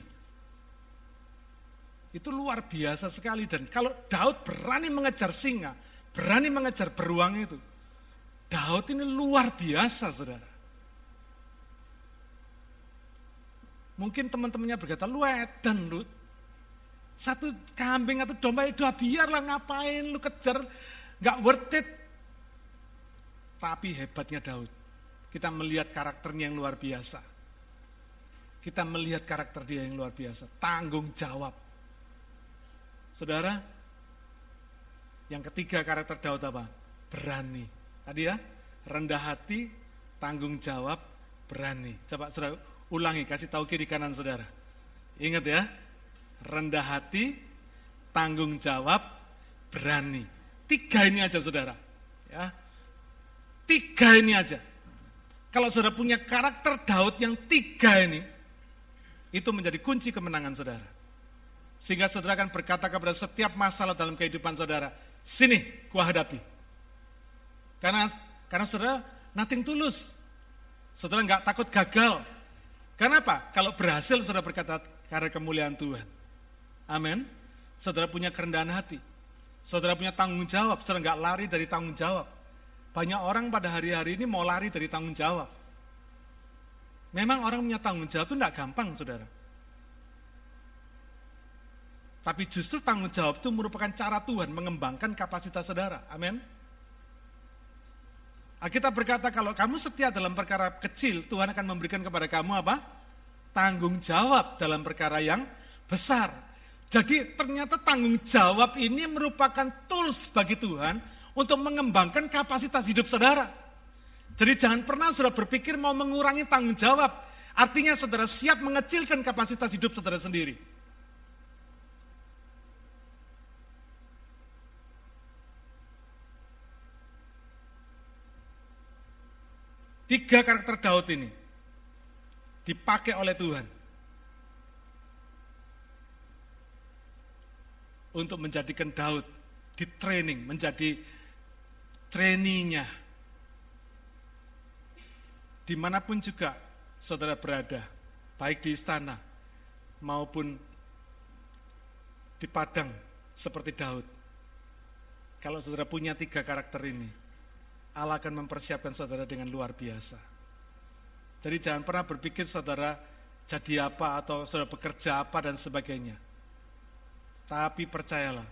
Itu luar biasa sekali. Dan kalau Daud berani mengejar singa, berani mengejar beruang itu. Daud ini luar biasa, saudara. Mungkin teman-temannya berkata, lu edan lu. Satu kambing atau domba itu biarlah ngapain lu kejar, gak worth it. Tapi hebatnya Daud, kita melihat karakternya yang luar biasa. Kita melihat karakter dia yang luar biasa, tanggung jawab. Saudara, yang ketiga karakter Daud apa? Berani. Tadi ya, rendah hati, tanggung jawab, berani. Coba saudara ulangi, kasih tahu kiri kanan saudara. Ingat ya, rendah hati, tanggung jawab, berani. Tiga ini aja saudara. Ya, tiga ini aja. Kalau saudara punya karakter Daud yang tiga ini, itu menjadi kunci kemenangan saudara. Sehingga saudara akan berkata kepada setiap masalah dalam kehidupan saudara, Sini, gua hadapi. Karena karena saudara nothing tulus. Saudara nggak takut gagal. Kenapa? Kalau berhasil saudara berkata karena kemuliaan Tuhan. Amin. Saudara punya kerendahan hati. Saudara punya tanggung jawab. Saudara nggak lari dari tanggung jawab. Banyak orang pada hari-hari ini mau lari dari tanggung jawab. Memang orang punya tanggung jawab itu nggak gampang, saudara. Tapi justru tanggung jawab itu merupakan cara Tuhan mengembangkan kapasitas saudara. Amin. Kita berkata kalau kamu setia dalam perkara kecil, Tuhan akan memberikan kepada kamu apa? Tanggung jawab dalam perkara yang besar. Jadi ternyata tanggung jawab ini merupakan tools bagi Tuhan untuk mengembangkan kapasitas hidup saudara. Jadi jangan pernah saudara berpikir mau mengurangi tanggung jawab. Artinya saudara siap mengecilkan kapasitas hidup saudara sendiri. Tiga karakter Daud ini dipakai oleh Tuhan untuk menjadikan Daud di training, menjadi trainingnya. Di mana pun juga saudara berada, baik di istana maupun di padang seperti Daud. Kalau saudara punya tiga karakter ini, Allah akan mempersiapkan saudara dengan luar biasa. Jadi jangan pernah berpikir saudara jadi apa atau saudara bekerja apa dan sebagainya. Tapi percayalah,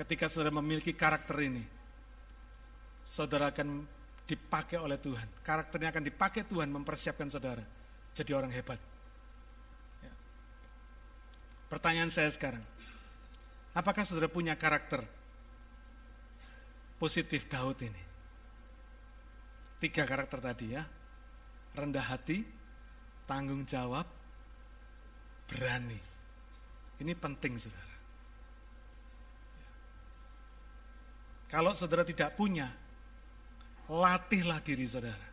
ketika saudara memiliki karakter ini, saudara akan dipakai oleh Tuhan. Karakternya akan dipakai Tuhan mempersiapkan saudara jadi orang hebat. Ya. Pertanyaan saya sekarang, apakah saudara punya karakter positif Daud ini. Tiga karakter tadi ya. Rendah hati, tanggung jawab, berani. Ini penting saudara. Kalau saudara tidak punya, latihlah diri saudara.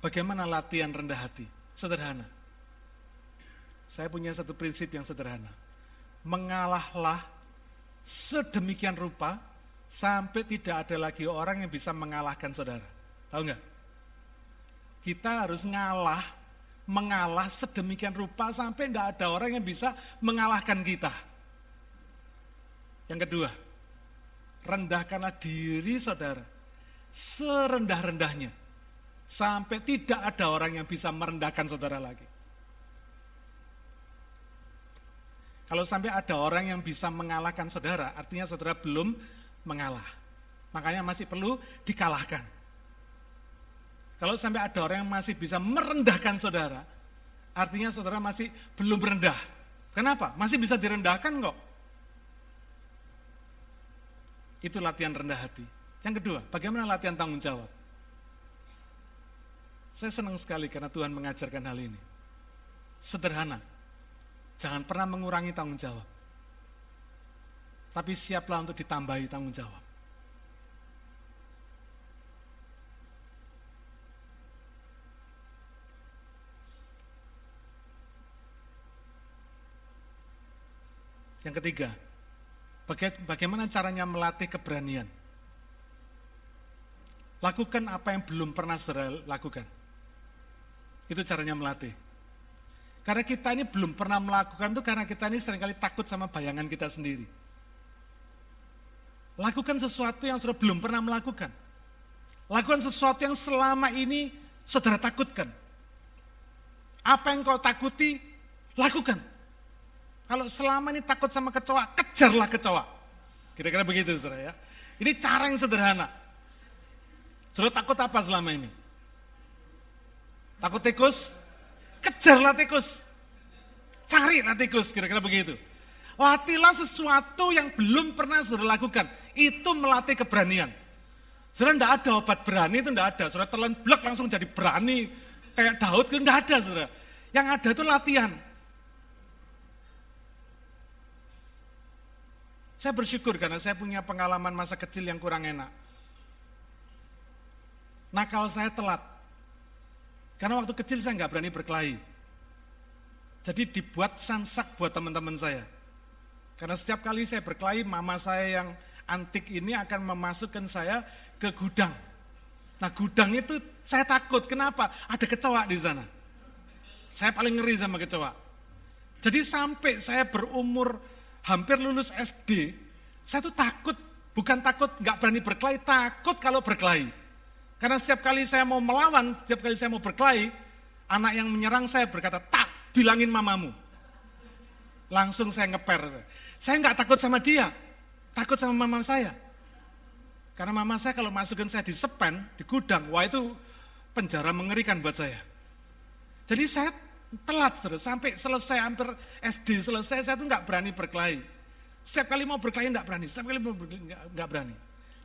Bagaimana latihan rendah hati? Sederhana. Saya punya satu prinsip yang sederhana. Mengalahlah sedemikian rupa sampai tidak ada lagi orang yang bisa mengalahkan saudara. Tahu nggak? Kita harus ngalah, mengalah sedemikian rupa sampai tidak ada orang yang bisa mengalahkan kita. Yang kedua, rendahkanlah diri saudara serendah-rendahnya. Sampai tidak ada orang yang bisa merendahkan saudara lagi. Kalau sampai ada orang yang bisa mengalahkan saudara, artinya saudara belum mengalah. Makanya masih perlu dikalahkan. Kalau sampai ada orang yang masih bisa merendahkan saudara, artinya saudara masih belum rendah. Kenapa? Masih bisa direndahkan kok. Itu latihan rendah hati. Yang kedua, bagaimana latihan tanggung jawab? Saya senang sekali karena Tuhan mengajarkan hal ini. Sederhana. Jangan pernah mengurangi tanggung jawab. Tapi siaplah untuk ditambahi tanggung jawab. Yang ketiga, bagaimana caranya melatih keberanian? Lakukan apa yang belum pernah saudara lakukan. Itu caranya melatih. Karena kita ini belum pernah melakukan itu karena kita ini sering kali takut sama bayangan kita sendiri. Lakukan sesuatu yang sudah belum pernah melakukan. Lakukan sesuatu yang selama ini saudara takutkan. Apa yang kau takuti, lakukan. Kalau selama ini takut sama kecoa, kejarlah kecoa. Kira-kira begitu saudara ya. Ini cara yang sederhana. Saudara takut apa selama ini? Takut tikus? Kejarlah tikus. Carilah tikus, kira-kira begitu. Latilah sesuatu yang belum pernah saudara lakukan. Itu melatih keberanian. Saudara tidak ada obat berani itu tidak ada. Saudara telan blok langsung jadi berani. Kayak Daud itu tidak ada saudara. Yang ada itu latihan. Saya bersyukur karena saya punya pengalaman masa kecil yang kurang enak. Nakal saya telat. Karena waktu kecil saya nggak berani berkelahi. Jadi dibuat sansak buat teman-teman saya. Karena setiap kali saya berkelahi, mama saya yang antik ini akan memasukkan saya ke gudang. Nah gudang itu saya takut, kenapa? Ada kecoa di sana. Saya paling ngeri sama kecoa. Jadi sampai saya berumur hampir lulus SD, saya tuh takut, bukan takut nggak berani berkelahi, takut kalau berkelahi. Karena setiap kali saya mau melawan, setiap kali saya mau berkelahi, anak yang menyerang saya berkata, tak, bilangin mamamu. Langsung saya ngeper. Saya nggak takut sama dia, takut sama mama saya. Karena mama saya kalau masukin saya di sepen, di gudang, wah itu penjara mengerikan buat saya. Jadi saya telat, sampai selesai hampir SD selesai, saya tuh nggak berani berkelahi. Setiap kali mau berkelahi nggak berani, setiap kali mau berkelahi nggak berani.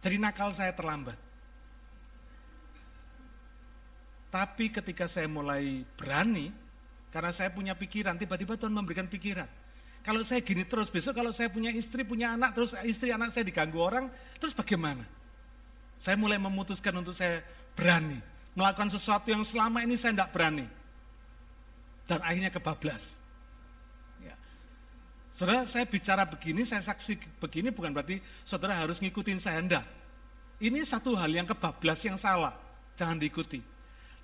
Jadi nakal saya terlambat. Tapi ketika saya mulai berani, karena saya punya pikiran, tiba-tiba Tuhan memberikan pikiran. Kalau saya gini terus, besok kalau saya punya istri, punya anak, terus istri anak saya diganggu orang, terus bagaimana? Saya mulai memutuskan untuk saya berani. Melakukan sesuatu yang selama ini saya tidak berani. Dan akhirnya kebablas. Ya. Saudara, saya bicara begini, saya saksi begini bukan berarti saudara harus ngikutin saya, enggak. Ini satu hal yang kebablas yang salah, jangan diikuti.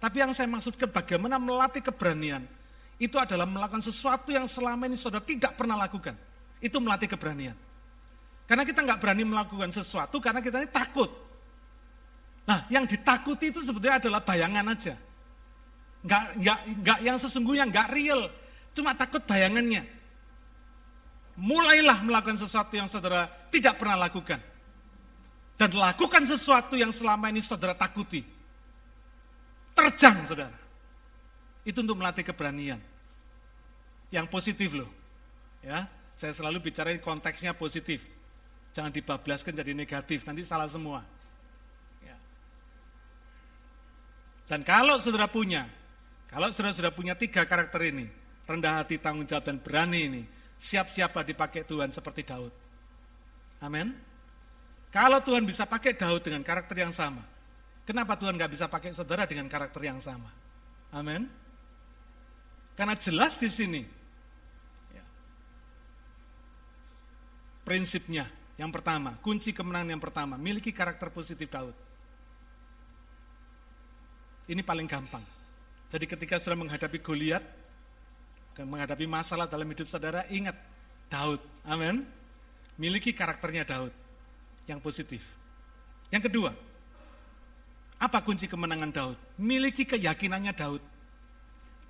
Tapi yang saya maksudkan bagaimana melatih keberanian. Itu adalah melakukan sesuatu yang selama ini saudara tidak pernah lakukan. Itu melatih keberanian. Karena kita nggak berani melakukan sesuatu karena kita ini takut. Nah, yang ditakuti itu sebetulnya adalah bayangan aja. Nggak, nggak, nggak yang sesungguhnya nggak real. Cuma takut bayangannya. Mulailah melakukan sesuatu yang saudara tidak pernah lakukan. Dan lakukan sesuatu yang selama ini saudara takuti terjang saudara. Itu untuk melatih keberanian. Yang positif loh. Ya, saya selalu bicara konteksnya positif. Jangan dibablaskan jadi negatif, nanti salah semua. Ya. Dan kalau saudara punya, kalau saudara sudah punya tiga karakter ini, rendah hati, tanggung jawab, dan berani ini, siap-siaplah dipakai Tuhan seperti Daud. Amin. Kalau Tuhan bisa pakai Daud dengan karakter yang sama, kenapa Tuhan nggak bisa pakai saudara dengan karakter yang sama? Amin. Karena jelas di sini ya, prinsipnya yang pertama, kunci kemenangan yang pertama, miliki karakter positif Daud. Ini paling gampang. Jadi ketika sudah menghadapi Goliat, menghadapi masalah dalam hidup saudara, ingat Daud. Amin. Miliki karakternya Daud yang positif. Yang kedua, apa kunci kemenangan Daud? Miliki keyakinannya Daud.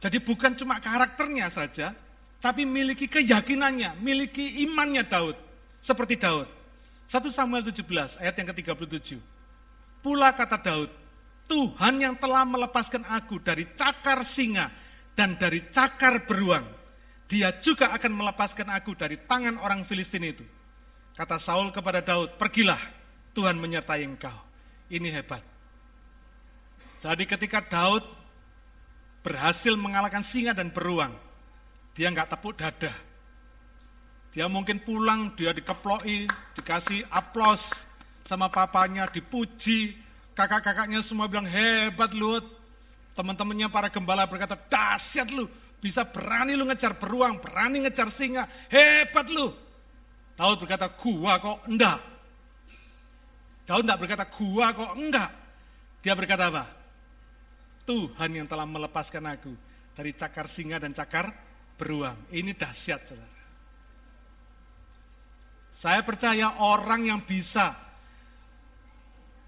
Jadi bukan cuma karakternya saja, tapi miliki keyakinannya, miliki imannya Daud. Seperti Daud. 1 Samuel 17 ayat yang ke-37. Pula kata Daud, Tuhan yang telah melepaskan aku dari cakar singa dan dari cakar beruang, dia juga akan melepaskan aku dari tangan orang Filistin itu. Kata Saul kepada Daud, pergilah, Tuhan menyertai engkau. Ini hebat. Jadi ketika Daud berhasil mengalahkan singa dan beruang, dia nggak tepuk dada, dia mungkin pulang, dia dikeploi, dikasih aplos sama papanya, dipuji. Kakak-kakaknya semua bilang, hebat lu. Teman-temannya para gembala berkata, dahsyat lu. Bisa berani lu ngejar beruang, berani ngejar singa. Hebat lu. Daud berkata, gua kok enggak. Daud enggak berkata, gua kok enggak. Dia berkata apa? Tuhan yang telah melepaskan aku dari cakar singa dan cakar beruang. Ini dahsyat, saudara. Saya percaya orang yang bisa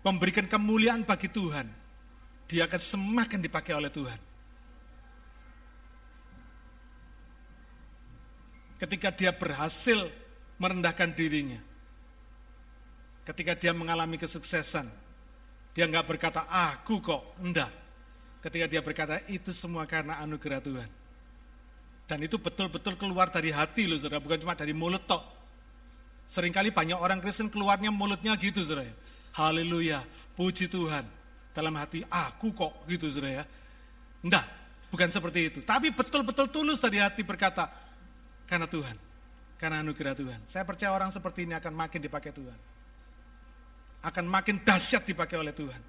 memberikan kemuliaan bagi Tuhan, dia akan semakin dipakai oleh Tuhan. Ketika dia berhasil merendahkan dirinya, ketika dia mengalami kesuksesan, dia nggak berkata, aku kok, enggak. Ketika dia berkata, itu semua karena anugerah Tuhan. Dan itu betul-betul keluar dari hati loh saudara, bukan cuma dari mulut tok. Seringkali banyak orang Kristen keluarnya mulutnya gitu saudara. Haleluya, puji Tuhan. Dalam hati, aku kok gitu saudara ya. Enggak, bukan seperti itu. Tapi betul-betul tulus dari hati berkata, karena Tuhan. Karena anugerah Tuhan. Saya percaya orang seperti ini akan makin dipakai Tuhan. Akan makin dahsyat dipakai oleh Tuhan.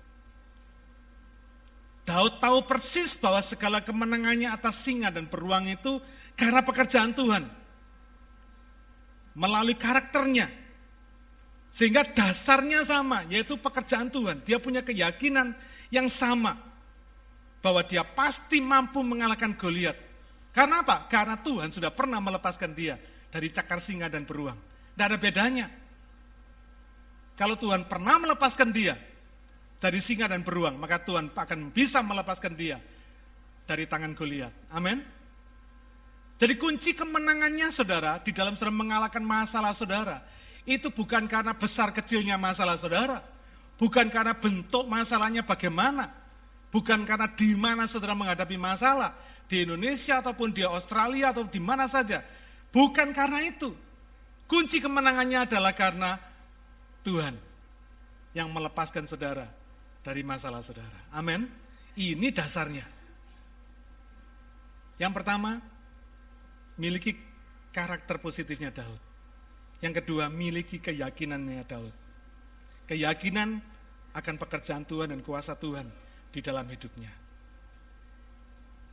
Daud tahu persis bahwa segala kemenangannya atas singa dan beruang itu karena pekerjaan Tuhan melalui karakternya. Sehingga dasarnya sama, yaitu pekerjaan Tuhan. Dia punya keyakinan yang sama. Bahwa dia pasti mampu mengalahkan Goliat. Karena apa? Karena Tuhan sudah pernah melepaskan dia dari cakar singa dan beruang. Tidak ada bedanya. Kalau Tuhan pernah melepaskan dia dari singa dan beruang, maka Tuhan akan bisa melepaskan dia dari tangan Goliat. Amin. Jadi kunci kemenangannya saudara, di dalam saudara mengalahkan masalah saudara, itu bukan karena besar kecilnya masalah saudara, bukan karena bentuk masalahnya bagaimana, bukan karena di mana saudara menghadapi masalah, di Indonesia ataupun di Australia atau di mana saja. Bukan karena itu. Kunci kemenangannya adalah karena Tuhan yang melepaskan saudara dari masalah saudara. Amin. Ini dasarnya. Yang pertama, miliki karakter positifnya Daud. Yang kedua, miliki keyakinannya Daud. Keyakinan akan pekerjaan Tuhan dan kuasa Tuhan di dalam hidupnya.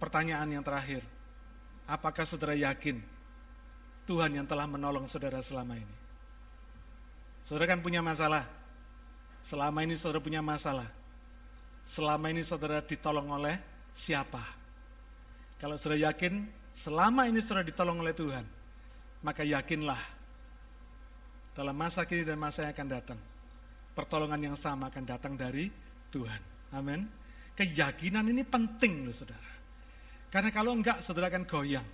Pertanyaan yang terakhir, apakah saudara yakin Tuhan yang telah menolong saudara selama ini? Saudara kan punya masalah. Selama ini saudara punya masalah. Selama ini saudara ditolong oleh siapa? Kalau saudara yakin selama ini sudah ditolong oleh Tuhan, maka yakinlah dalam masa kini dan masa yang akan datang, pertolongan yang sama akan datang dari Tuhan. Amin. Keyakinan ini penting loh saudara. Karena kalau enggak saudara akan goyang.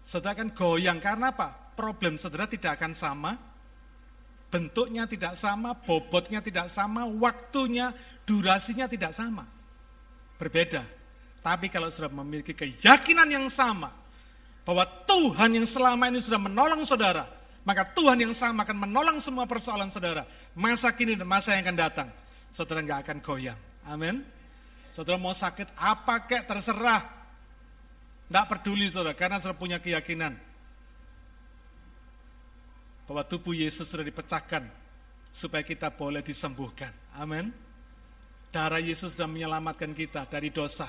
Saudara akan goyang karena apa? Problem saudara tidak akan sama, bentuknya tidak sama, bobotnya tidak sama, waktunya, durasinya tidak sama. Berbeda. Tapi kalau sudah memiliki keyakinan yang sama, bahwa Tuhan yang selama ini sudah menolong saudara, Maka Tuhan yang sama akan menolong semua persoalan saudara. Masa kini dan masa yang akan datang. Saudara nggak akan goyang. Amin. Saudara mau sakit apa kek terserah. Nggak peduli saudara, karena saudara punya keyakinan. Bahwa tubuh Yesus sudah dipecahkan. Supaya kita boleh disembuhkan. Amin. Darah Yesus sudah menyelamatkan kita dari dosa.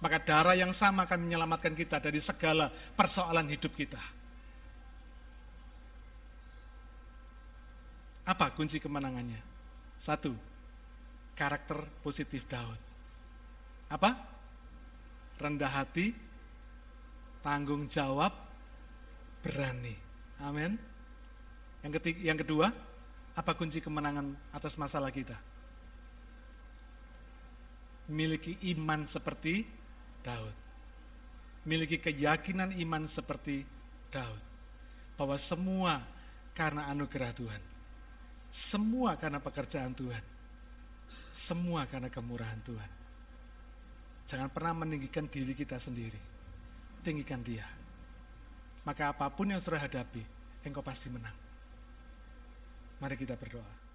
Maka darah yang sama akan menyelamatkan kita dari segala persoalan hidup kita. Apa kunci kemenangannya? Satu, karakter positif Daud. Apa? Rendah hati, tanggung jawab, berani. Amin. Yang ketiga, yang kedua, apa kunci kemenangan atas masalah kita? Miliki iman seperti Daud. Miliki keyakinan iman seperti Daud. Bahwa semua karena anugerah Tuhan semua karena pekerjaan Tuhan. Semua karena kemurahan Tuhan. Jangan pernah meninggikan diri kita sendiri. Tinggikan dia. Maka apa pun yang sudah hadapi, engkau pasti menang. Mari kita berdoa.